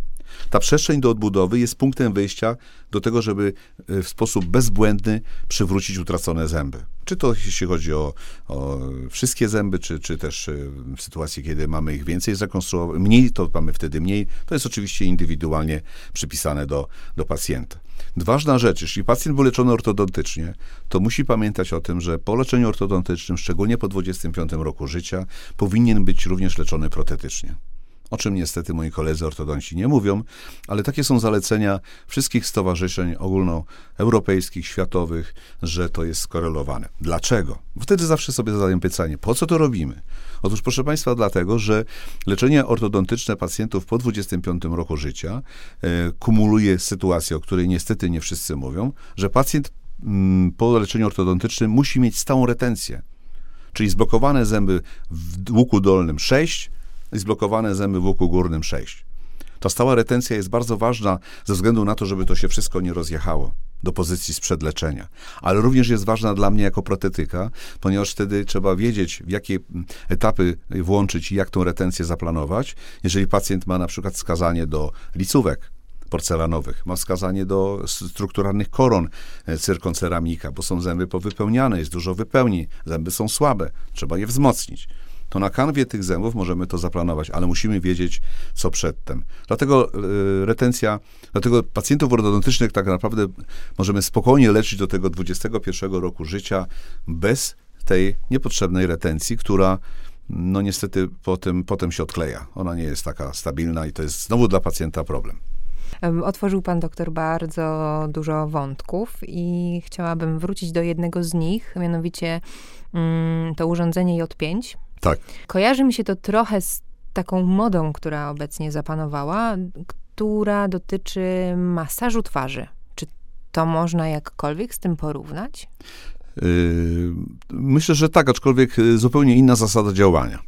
Ta przestrzeń do odbudowy jest punktem wyjścia do tego, żeby y, w sposób bezbłędny przywrócić utracone zęby. Czy to jeśli chodzi o, o wszystkie zęby, czy, czy też y, w sytuacji, kiedy mamy ich więcej zakonstruowanych, mniej, to mamy wtedy mniej. To jest oczywiście indywidualnie przypisane do, do pacjenta. Ważna rzecz, jeśli pacjent był leczony ortodontycznie, to musi pamiętać o tym, że po leczeniu ortodontycznym, szczególnie po 25 roku życia, powinien być również leczony protetycznie o czym niestety moi koledzy ortodonci nie mówią, ale takie są zalecenia wszystkich stowarzyszeń ogólnoeuropejskich, światowych, że to jest skorelowane. Dlaczego? Wtedy zawsze sobie zadaję pytanie, po co to robimy? Otóż, proszę Państwa, dlatego, że leczenie ortodontyczne pacjentów po 25 roku życia e, kumuluje sytuację, o której niestety nie wszyscy mówią, że pacjent mm, po leczeniu ortodontycznym musi mieć stałą retencję. Czyli zblokowane zęby w łuku dolnym 6, i zblokowane zęby w łuku górnym 6. Ta stała retencja jest bardzo ważna ze względu na to, żeby to się wszystko nie rozjechało do pozycji sprzed leczenia. Ale również jest ważna dla mnie jako protetyka, ponieważ wtedy trzeba wiedzieć, w jakie etapy włączyć i jak tą retencję zaplanować. Jeżeli pacjent ma na przykład wskazanie do licówek, porcelanowych, ma wskazanie do strukturalnych koron e, cyrkonceramika, bo są zęby powypełniane, jest dużo wypełnień, zęby są słabe, trzeba je wzmocnić to na kanwie tych zębów możemy to zaplanować, ale musimy wiedzieć, co przedtem. Dlatego y, retencja, dlatego pacjentów ortodontycznych tak naprawdę możemy spokojnie leczyć do tego 21 roku życia bez tej niepotrzebnej retencji, która no niestety potem, potem się odkleja. Ona nie jest taka stabilna i to jest znowu dla pacjenta problem. Otworzył pan doktor bardzo dużo wątków i chciałabym wrócić do jednego z nich, mianowicie mm, to urządzenie J5, tak. Kojarzy mi się to trochę z taką modą, która obecnie zapanowała, która dotyczy masażu twarzy. Czy to można jakkolwiek z tym porównać? Yy, myślę, że tak, aczkolwiek y, zupełnie inna zasada działania.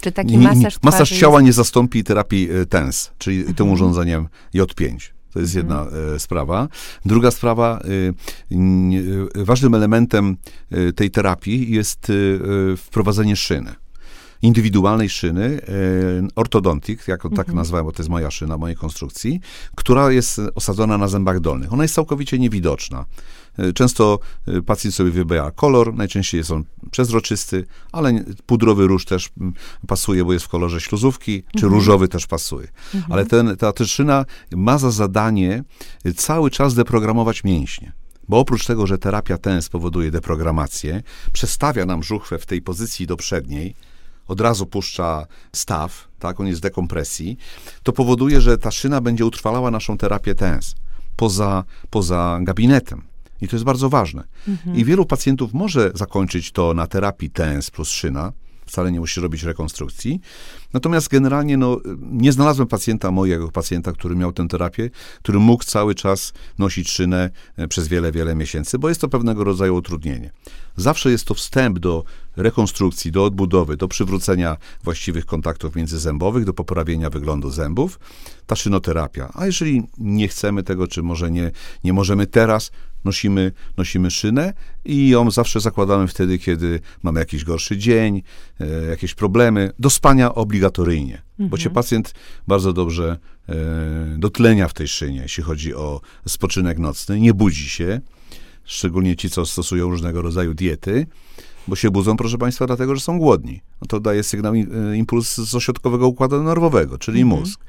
Czy taki masaż Masaż twarzy ciała jest... nie zastąpi terapii y, TENS, czyli Mhm. tym urządzeniem J5. To jest jedna e, sprawa. Druga sprawa, y, nie- y, ważnym elementem y, tej terapii jest y, y, wprowadzenie szyny. Indywidualnej szyny, y, ortodontik, jak tak nazwałem, bo to jest moja szyna, mojej konstrukcji, która jest osadzona na zębach dolnych. Ona jest całkowicie niewidoczna. Y, Często y, pacjent sobie wybiera kolor, najczęściej jest on przezroczysty, ale pudrowy róż też mm, pasuje, bo jest w kolorze śluzówki, czy różowy też pasuje. Ale ten, ta tyszyna ma za zadanie cały czas deprogramować mięśnie. Bo oprócz tego, że terapia ten spowoduje deprogramację, przestawia nam żuchwę w tej pozycji do przedniej, od razu puszcza staw, tak, on jest w dekompresji, to powoduje, że ta szyna będzie utrwalała naszą terapię TENS poza, poza gabinetem. I to jest bardzo ważne. I wielu pacjentów może zakończyć to na terapii TENS plus szyna, wcale nie musi robić rekonstrukcji. Natomiast generalnie no, nie znalazłem pacjenta, mojego pacjenta, który miał tę terapię, który mógł cały czas nosić szynę e, przez wiele, wiele miesięcy, bo jest to pewnego rodzaju utrudnienie. Zawsze jest to wstęp do rekonstrukcji, do odbudowy, do przywrócenia właściwych kontaktów międzyzębowych, do poprawienia wyglądu zębów, ta szynoterapia. A jeżeli nie chcemy tego, czy może nie, nie możemy teraz, nosimy, nosimy szynę i ją zawsze zakładamy wtedy, kiedy mamy jakiś gorszy dzień, e, jakieś problemy. Do spania obligatoryjnie, bo cię pacjent bardzo dobrze e, dotlenia w tej szynie, jeśli chodzi o spoczynek nocny, nie budzi się, szczególnie ci, co stosują różnego rodzaju diety, bo się budzą, proszę Państwa, dlatego, że są głodni. No to daje sygnał, e, impuls z ośrodkowego układu nerwowego, czyli mózg.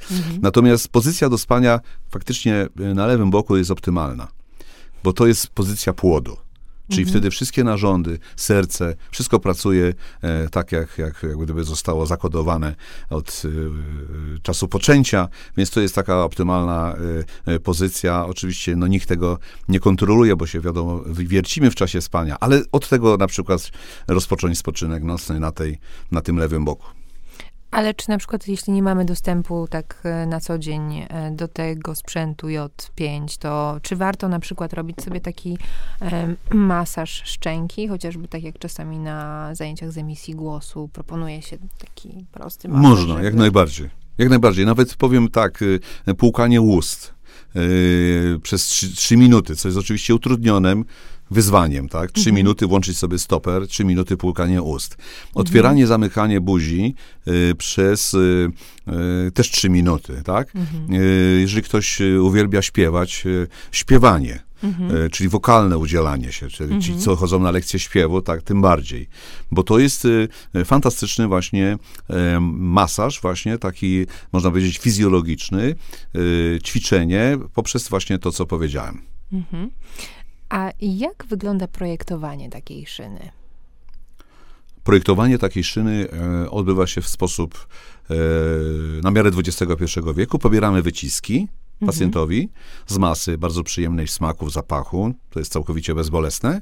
Natomiast pozycja do spania faktycznie e, na lewym boku jest optymalna, bo to jest pozycja płodu. Czyli wtedy wszystkie narządy, serce, wszystko pracuje e, tak, jak, jak, jak gdyby zostało zakodowane od e, czasu poczęcia, więc to jest taka optymalna e, e, pozycja. Oczywiście no, nikt tego nie kontroluje, bo się wiadomo, wiercimy w czasie spania, ale od tego na przykład rozpocząć spoczynek nocny na, tej, na tym lewym boku. Ale czy na przykład, jeśli nie mamy dostępu tak e, na co dzień e, do tego sprzętu J5, to czy warto na przykład robić sobie taki em, masaż szczęki, chociażby tak jak czasami na zajęciach z emisji głosu proponuje się taki prosty masaż? Można, jak żeby- najbardziej. Jak najbardziej. Nawet powiem tak, y, płukanie ust y, przez 3, minuty, co jest oczywiście utrudnionym wyzwaniem, tak? 3 minuty włączyć sobie stoper, 3 minuty płukanie ust. Otwieranie, zamykanie buzi y, przez y, y, też 3 minuty, tak? Y, jeżeli ktoś y, uwielbia śpiewać, y, śpiewanie. e, czyli wokalne udzielanie się, czyli ci, co chodzą na lekcje śpiewu, tak, tym bardziej. Bo to jest fantastyczny właśnie masaż, właśnie taki, można powiedzieć, fizjologiczny, ćwiczenie poprzez właśnie to, co powiedziałem. Mhm. A jak wygląda projektowanie takiej szyny? Projektowanie takiej szyny e, odbywa się w sposób e, na miarę XXI wieku. Pobieramy wyciski pacjentowi z masy bardzo przyjemnej smaku, zapachu. To jest całkowicie bezbolesne.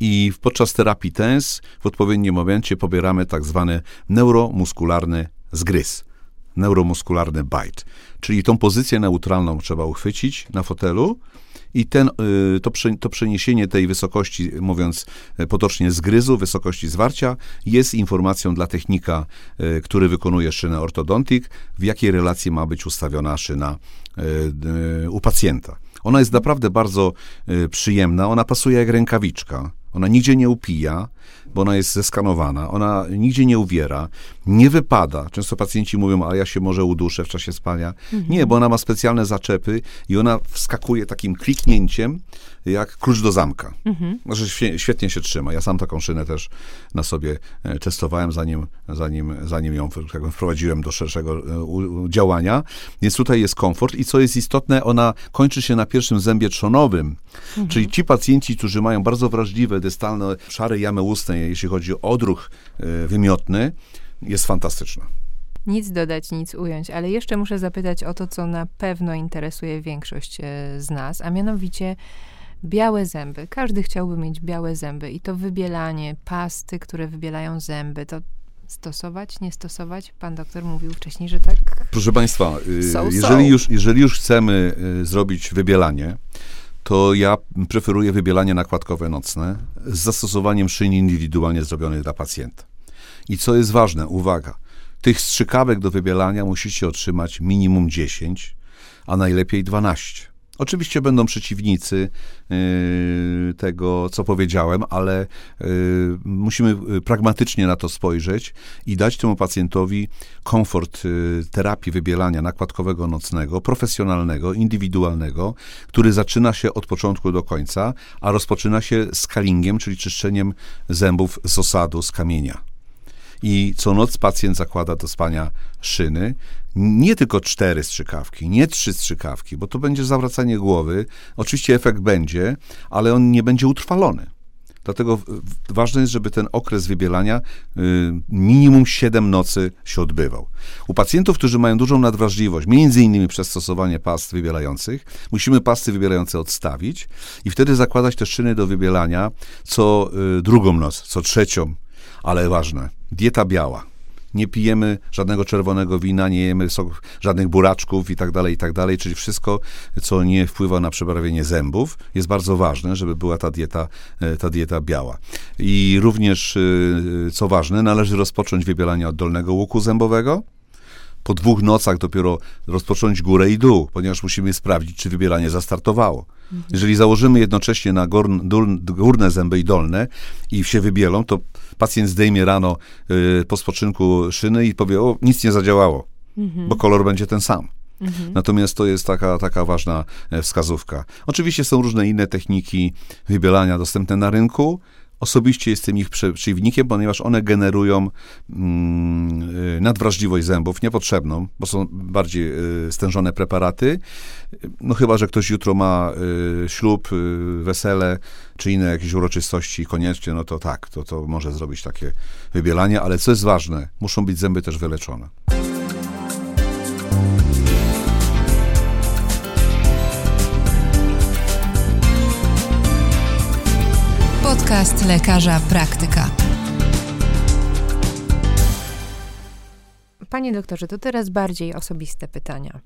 I podczas terapii TENS w odpowiednim momencie pobieramy tak zwany neuromuskularny zgryz. Neuromuskularny bite. Czyli tą pozycję neutralną trzeba uchwycić na fotelu i ten, y, to, to przeniesienie tej wysokości, mówiąc y, potocznie zgryzu, wysokości zwarcia, jest informacją dla technika, y, który wykonuje szynę ortodontik, w jakiej relacji ma być ustawiona szyna y, u pacjenta. Ona jest naprawdę bardzo przyjemna, ona pasuje jak rękawiczka. Ona nigdzie nie upija, bo ona jest zeskanowana, ona nigdzie nie uwiera, nie wypada. Często pacjenci mówią, a ja się może uduszę w czasie spania. Nie, bo ona ma specjalne zaczepy i ona wskakuje takim kliknięciem, jak klucz do zamka. Znaczy świe- świetnie się trzyma. Ja sam taką szynę też na sobie e, testowałem, zanim, zanim, zanim ją wprowadziłem do szerszego e, działania. Więc tutaj jest komfort i co jest istotne, ona kończy się na pierwszym zębie trzonowym. Czyli ci pacjenci, którzy mają bardzo wrażliwe, dystalne szare jamy ustne, jeśli chodzi o odruch e, wymiotny, jest fantastyczna. Nic dodać, nic ująć, ale jeszcze muszę zapytać o to, co na pewno interesuje większość z nas, a mianowicie białe zęby. Każdy chciałby mieć białe zęby i to wybielanie, pasty, które wybielają zęby, to stosować, nie stosować? Pan doktor mówił wcześniej, że tak. Proszę Państwa, y, So, so. jeżeli, już, jeżeli już chcemy y, zrobić wybielanie, to ja preferuję wybielanie nakładkowe nocne z zastosowaniem szyn indywidualnie zrobionych dla pacjenta. I co jest ważne, uwaga, tych strzykawek do wybielania musicie otrzymać minimum 10, a najlepiej 12. Oczywiście będą przeciwnicy yy, tego, co powiedziałem, ale yy, musimy yy, pragmatycznie na to spojrzeć i dać temu pacjentowi komfort terapii wybielania nakładkowego nocnego, profesjonalnego, indywidualnego, który zaczyna się od początku do końca, a rozpoczyna się skalingiem, czyli czyszczeniem zębów z osadu, z kamienia i co noc pacjent zakłada do spania szyny. Nie tylko cztery strzykawki, nie trzy strzykawki, bo to będzie zawracanie głowy. Oczywiście efekt będzie, ale on nie będzie utrwalony. Dlatego ważne jest, żeby ten okres wybielania y, minimum 7 nocy się odbywał. U pacjentów, którzy mają dużą nadwrażliwość, między innymi przez stosowanie past wybielających, musimy pasty wybielające odstawić i wtedy zakładać te szyny do wybielania co y, drugą noc, co trzecią, ale ważne, dieta biała. Nie pijemy żadnego czerwonego wina, nie jemy sok, żadnych buraczków i tak dalej, i tak dalej, czyli wszystko, co nie wpływa na przebarwienie zębów, jest bardzo ważne, żeby była ta dieta, e, ta dieta biała. I również, e, co ważne, należy rozpocząć wybielanie od dolnego łuku zębowego, po dwóch nocach dopiero rozpocząć górę i dół, ponieważ musimy sprawdzić, czy wybieranie zastartowało. Jeżeli założymy jednocześnie na górne zęby i dolne i się wybielą, to pacjent zdejmie rano y, po spoczynku szyny i powie, o, nic nie zadziałało, mhm. bo kolor będzie ten sam. Mhm. Natomiast to jest taka, taka ważna e, wskazówka. Oczywiście są różne inne techniki wybielania dostępne na rynku. Osobiście jestem ich przeciwnikiem, ponieważ one generują mm, y, nadwrażliwość zębów niepotrzebną, bo są bardziej y, stężone preparaty. No chyba, że ktoś jutro ma y, ślub, wesele, czy inne jakieś uroczystości koniecznie, no to tak, to, to może zrobić takie wybielanie, ale co jest ważne, muszą być zęby też wyleczone. Podcast lekarza praktyka. Panie doktorze, to teraz bardziej osobiste pytania.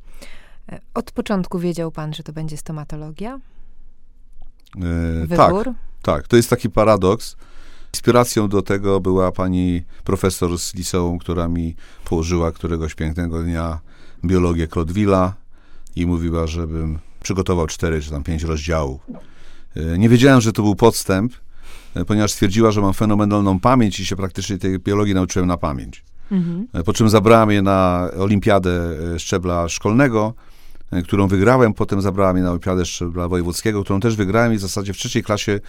E, od początku wiedział pan, że to będzie stomatologia? E, Wybór? Tak, tak. To jest taki paradoks. Inspiracją do tego była pani profesor z liceum, która mi położyła któregoś pięknego dnia biologię Claudeville'a i mówiła, żebym przygotował cztery czy tam pięć rozdziałów. E, nie wiedziałem, że to był podstęp, ponieważ stwierdziła, że mam fenomenalną pamięć i się praktycznie tej biologii nauczyłem na pamięć. Mhm. E, po czym zabrałem je na olimpiadę e, szczebla szkolnego, którą wygrałem, potem zabrała mnie na olimpiadę szczebla wojewódzkiego, którą też wygrałem i w zasadzie w trzeciej klasie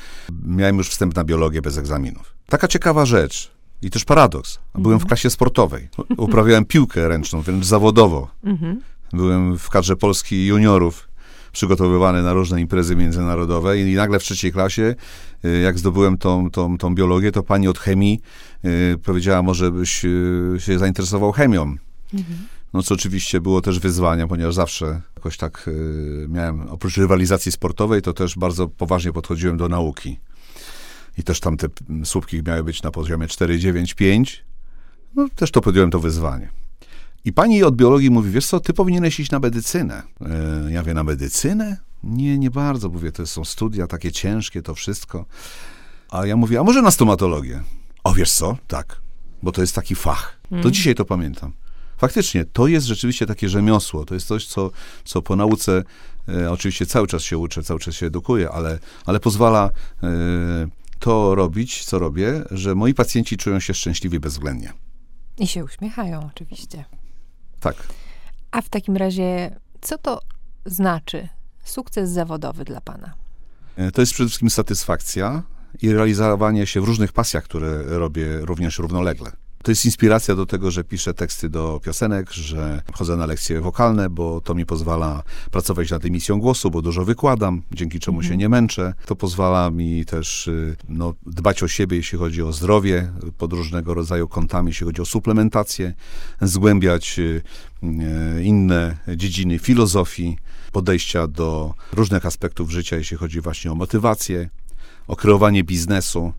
miałem już wstęp na biologię bez egzaminów. Taka ciekawa rzecz i też paradoks. Byłem w mhm. klasie sportowej. Uprawiałem piłkę ręczną, wręcz zawodowo. Mhm. Byłem w kadrze Polski juniorów przygotowywany na różne imprezy międzynarodowe i nagle w trzeciej klasie, y, jak zdobyłem tą, tą, tą biologię, to pani od chemii y, powiedziała, może byś y, się zainteresował chemią. Mhm. No co oczywiście było też wyzwaniem, ponieważ zawsze jakoś tak miałem, oprócz rywalizacji sportowej, to też bardzo poważnie podchodziłem do nauki. I też tam te słupki miały być na poziomie 4, 9, 5. No też to podjąłem to wyzwanie. I pani od biologii mówi, wiesz co, ty powinieneś iść na medycynę. E, ja wiem, na medycynę? Nie, nie bardzo, mówię, to są studia takie ciężkie, to wszystko. A ja mówię, a może na stomatologię? O, wiesz co? Tak, bo to jest taki fach. To hmm. dzisiaj to pamiętam. Faktycznie, to jest rzeczywiście takie rzemiosło. To jest coś, co, co po nauce, e, oczywiście cały czas się uczę, cały czas się edukuję, ale, ale pozwala e, to robić, co robię, że moi pacjenci czują się szczęśliwi bezwzględnie. I się uśmiechają, oczywiście. Tak. A w takim razie, co to znaczy sukces zawodowy dla Pana? E, to jest przede wszystkim satysfakcja i realizowanie się w różnych pasjach, które robię również równolegle. To jest inspiracja do tego, że piszę teksty do piosenek, że chodzę na lekcje wokalne, bo to mi pozwala pracować nad emisją głosu, bo dużo wykładam, dzięki czemu mhm. się nie męczę. To pozwala mi też y, no, dbać o siebie, jeśli chodzi o zdrowie, pod różnego rodzaju kątami, jeśli chodzi o suplementację, zgłębiać y, y, inne dziedziny filozofii, podejścia do różnych aspektów życia, jeśli chodzi właśnie o motywację, o kreowanie biznesu.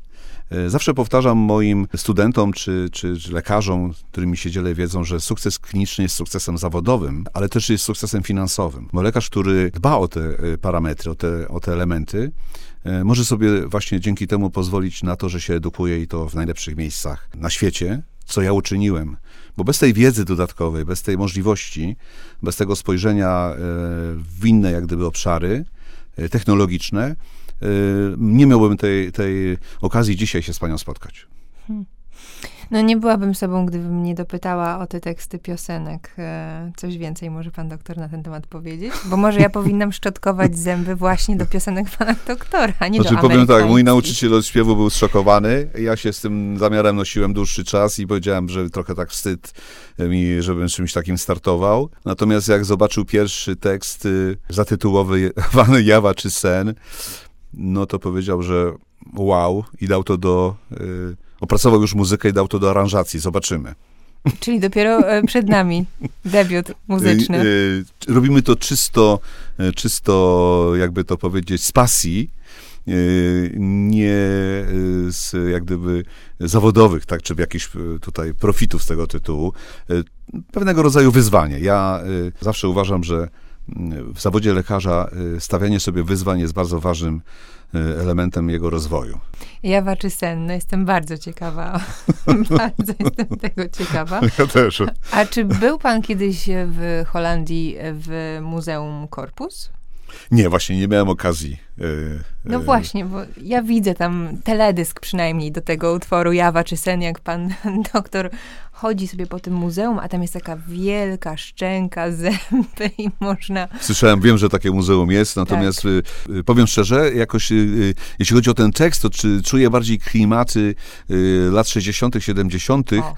E, zawsze powtarzam moim studentom czy, czy, czy, lekarzom, którymi się dzielę wiedzą, że sukces kliniczny jest sukcesem zawodowym, ale też jest sukcesem finansowym. Bo lekarz, który dba o te e, parametry, o te, o te elementy, e, może sobie właśnie dzięki temu pozwolić na to, że się edukuje i to w najlepszych miejscach na świecie, co ja uczyniłem. Bo bez tej wiedzy dodatkowej, bez tej możliwości, bez tego spojrzenia w inne jak gdyby obszary technologiczne, nie miałbym tej, tej okazji dzisiaj się z panią spotkać. Hmm. No nie byłabym sobą, gdybym nie dopytała o te teksty piosenek. E, coś więcej może pan doktor na ten temat powiedzieć? Bo może ja powinnam szczotkować zęby właśnie do piosenek pana doktora, a nie znaczy, do powiem tak, mój nauczyciel od śpiewu był zszokowany. Ja się z tym zamiarem nosiłem dłuższy czas i powiedziałem, że trochę tak wstyd mi, żebym czymś takim startował. Natomiast jak zobaczył pierwszy tekst y, zatytułowany Jawa czy sen, no to powiedział, że wow i dał to do, y, opracował już muzykę i dał to do aranżacji, zobaczymy. Czyli dopiero e, przed nami debiut muzyczny. Y, y, robimy to czysto, e, czysto jakby to powiedzieć, z pasji, nie z jak gdyby zawodowych, tak, czy jakichś tutaj profitów z tego tytułu. Pewnego rodzaju wyzwanie. Ja zawsze uważam, że w zawodzie lekarza stawianie sobie wyzwań jest bardzo ważnym Y, elementem jego rozwoju. Jawa czy sen? No jestem bardzo ciekawa. bardzo jestem tego ciekawa. Ja też. A czy był pan kiedyś w Holandii w Muzeum Korpus? Nie, właśnie nie miałem okazji. E, no e, właśnie, bo ja widzę tam teledysk przynajmniej do tego utworu Jawa czy Sen, jak pan doktor chodzi sobie po tym muzeum, a tam jest taka wielka szczęka, zęby i można... Słyszałem, wiem, że takie muzeum jest, natomiast tak. Y, powiem szczerze, jakoś jeśli chodzi o ten tekst, to czy czuję bardziej klimaty lat 60., 70., o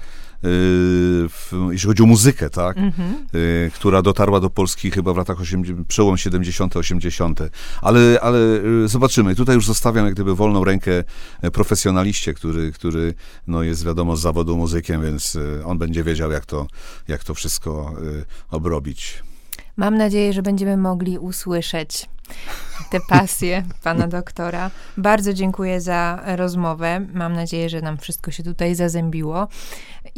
jeśli chodzi o muzykę, tak, mm-hmm. która dotarła do Polski chyba w latach 80, przełom 70., 80., ale, ale y, zobaczymy. Tutaj już zostawiam jak gdyby wolną rękę e, profesjonaliście, który, który no, jest wiadomo z zawodu muzykiem, więc on będzie wiedział, jak to, jak to wszystko obrobić. Mam nadzieję, że będziemy mogli usłyszeć te pasje pana doktora. Bardzo dziękuję za rozmowę. Mam nadzieję, że nam wszystko się tutaj zazębiło.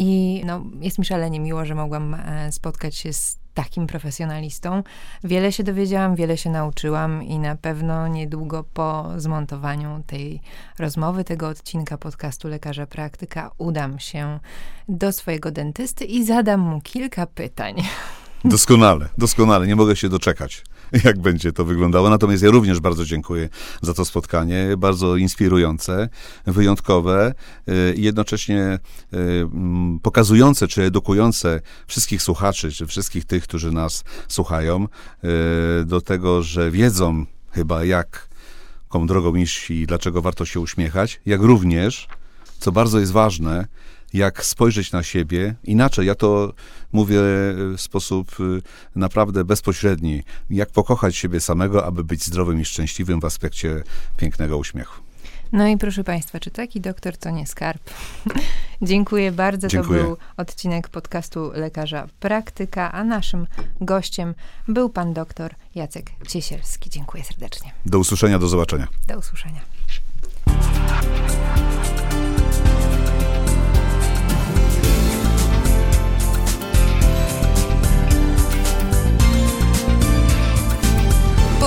I no, jest mi szalenie miło, że mogłam e, spotkać się z takim profesjonalistą. Wiele się dowiedziałam, wiele się nauczyłam i na pewno niedługo po zmontowaniu tej rozmowy, tego odcinka podcastu Lekarza Praktyka udam się do swojego dentysty i zadam mu kilka pytań. Doskonale, doskonale. Nie mogę się doczekać, jak będzie to wyglądało. Natomiast ja również bardzo dziękuję za to spotkanie. Bardzo inspirujące, wyjątkowe y, i jednocześnie y, mm, pokazujące czy edukujące wszystkich słuchaczy, czy wszystkich tych, którzy nas słuchają, y, do tego, że wiedzą chyba jak, jaką drogą iść i dlaczego warto się uśmiechać, jak również, co bardzo jest ważne, jak spojrzeć na siebie inaczej. Ja to mówię w sposób y, naprawdę bezpośredni. Jak pokochać siebie samego, aby być zdrowym i szczęśliwym w aspekcie pięknego uśmiechu. No i proszę Państwa, czy taki doktor to nie skarb? Dziękuję bardzo. Dziękuję. To był odcinek podcastu Lekarza Praktyka, a naszym gościem był pan doktor Jacek Ciesielski. Dziękuję serdecznie. Do usłyszenia, do zobaczenia. Do usłyszenia.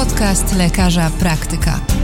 Podcast Lekarza Praktyka.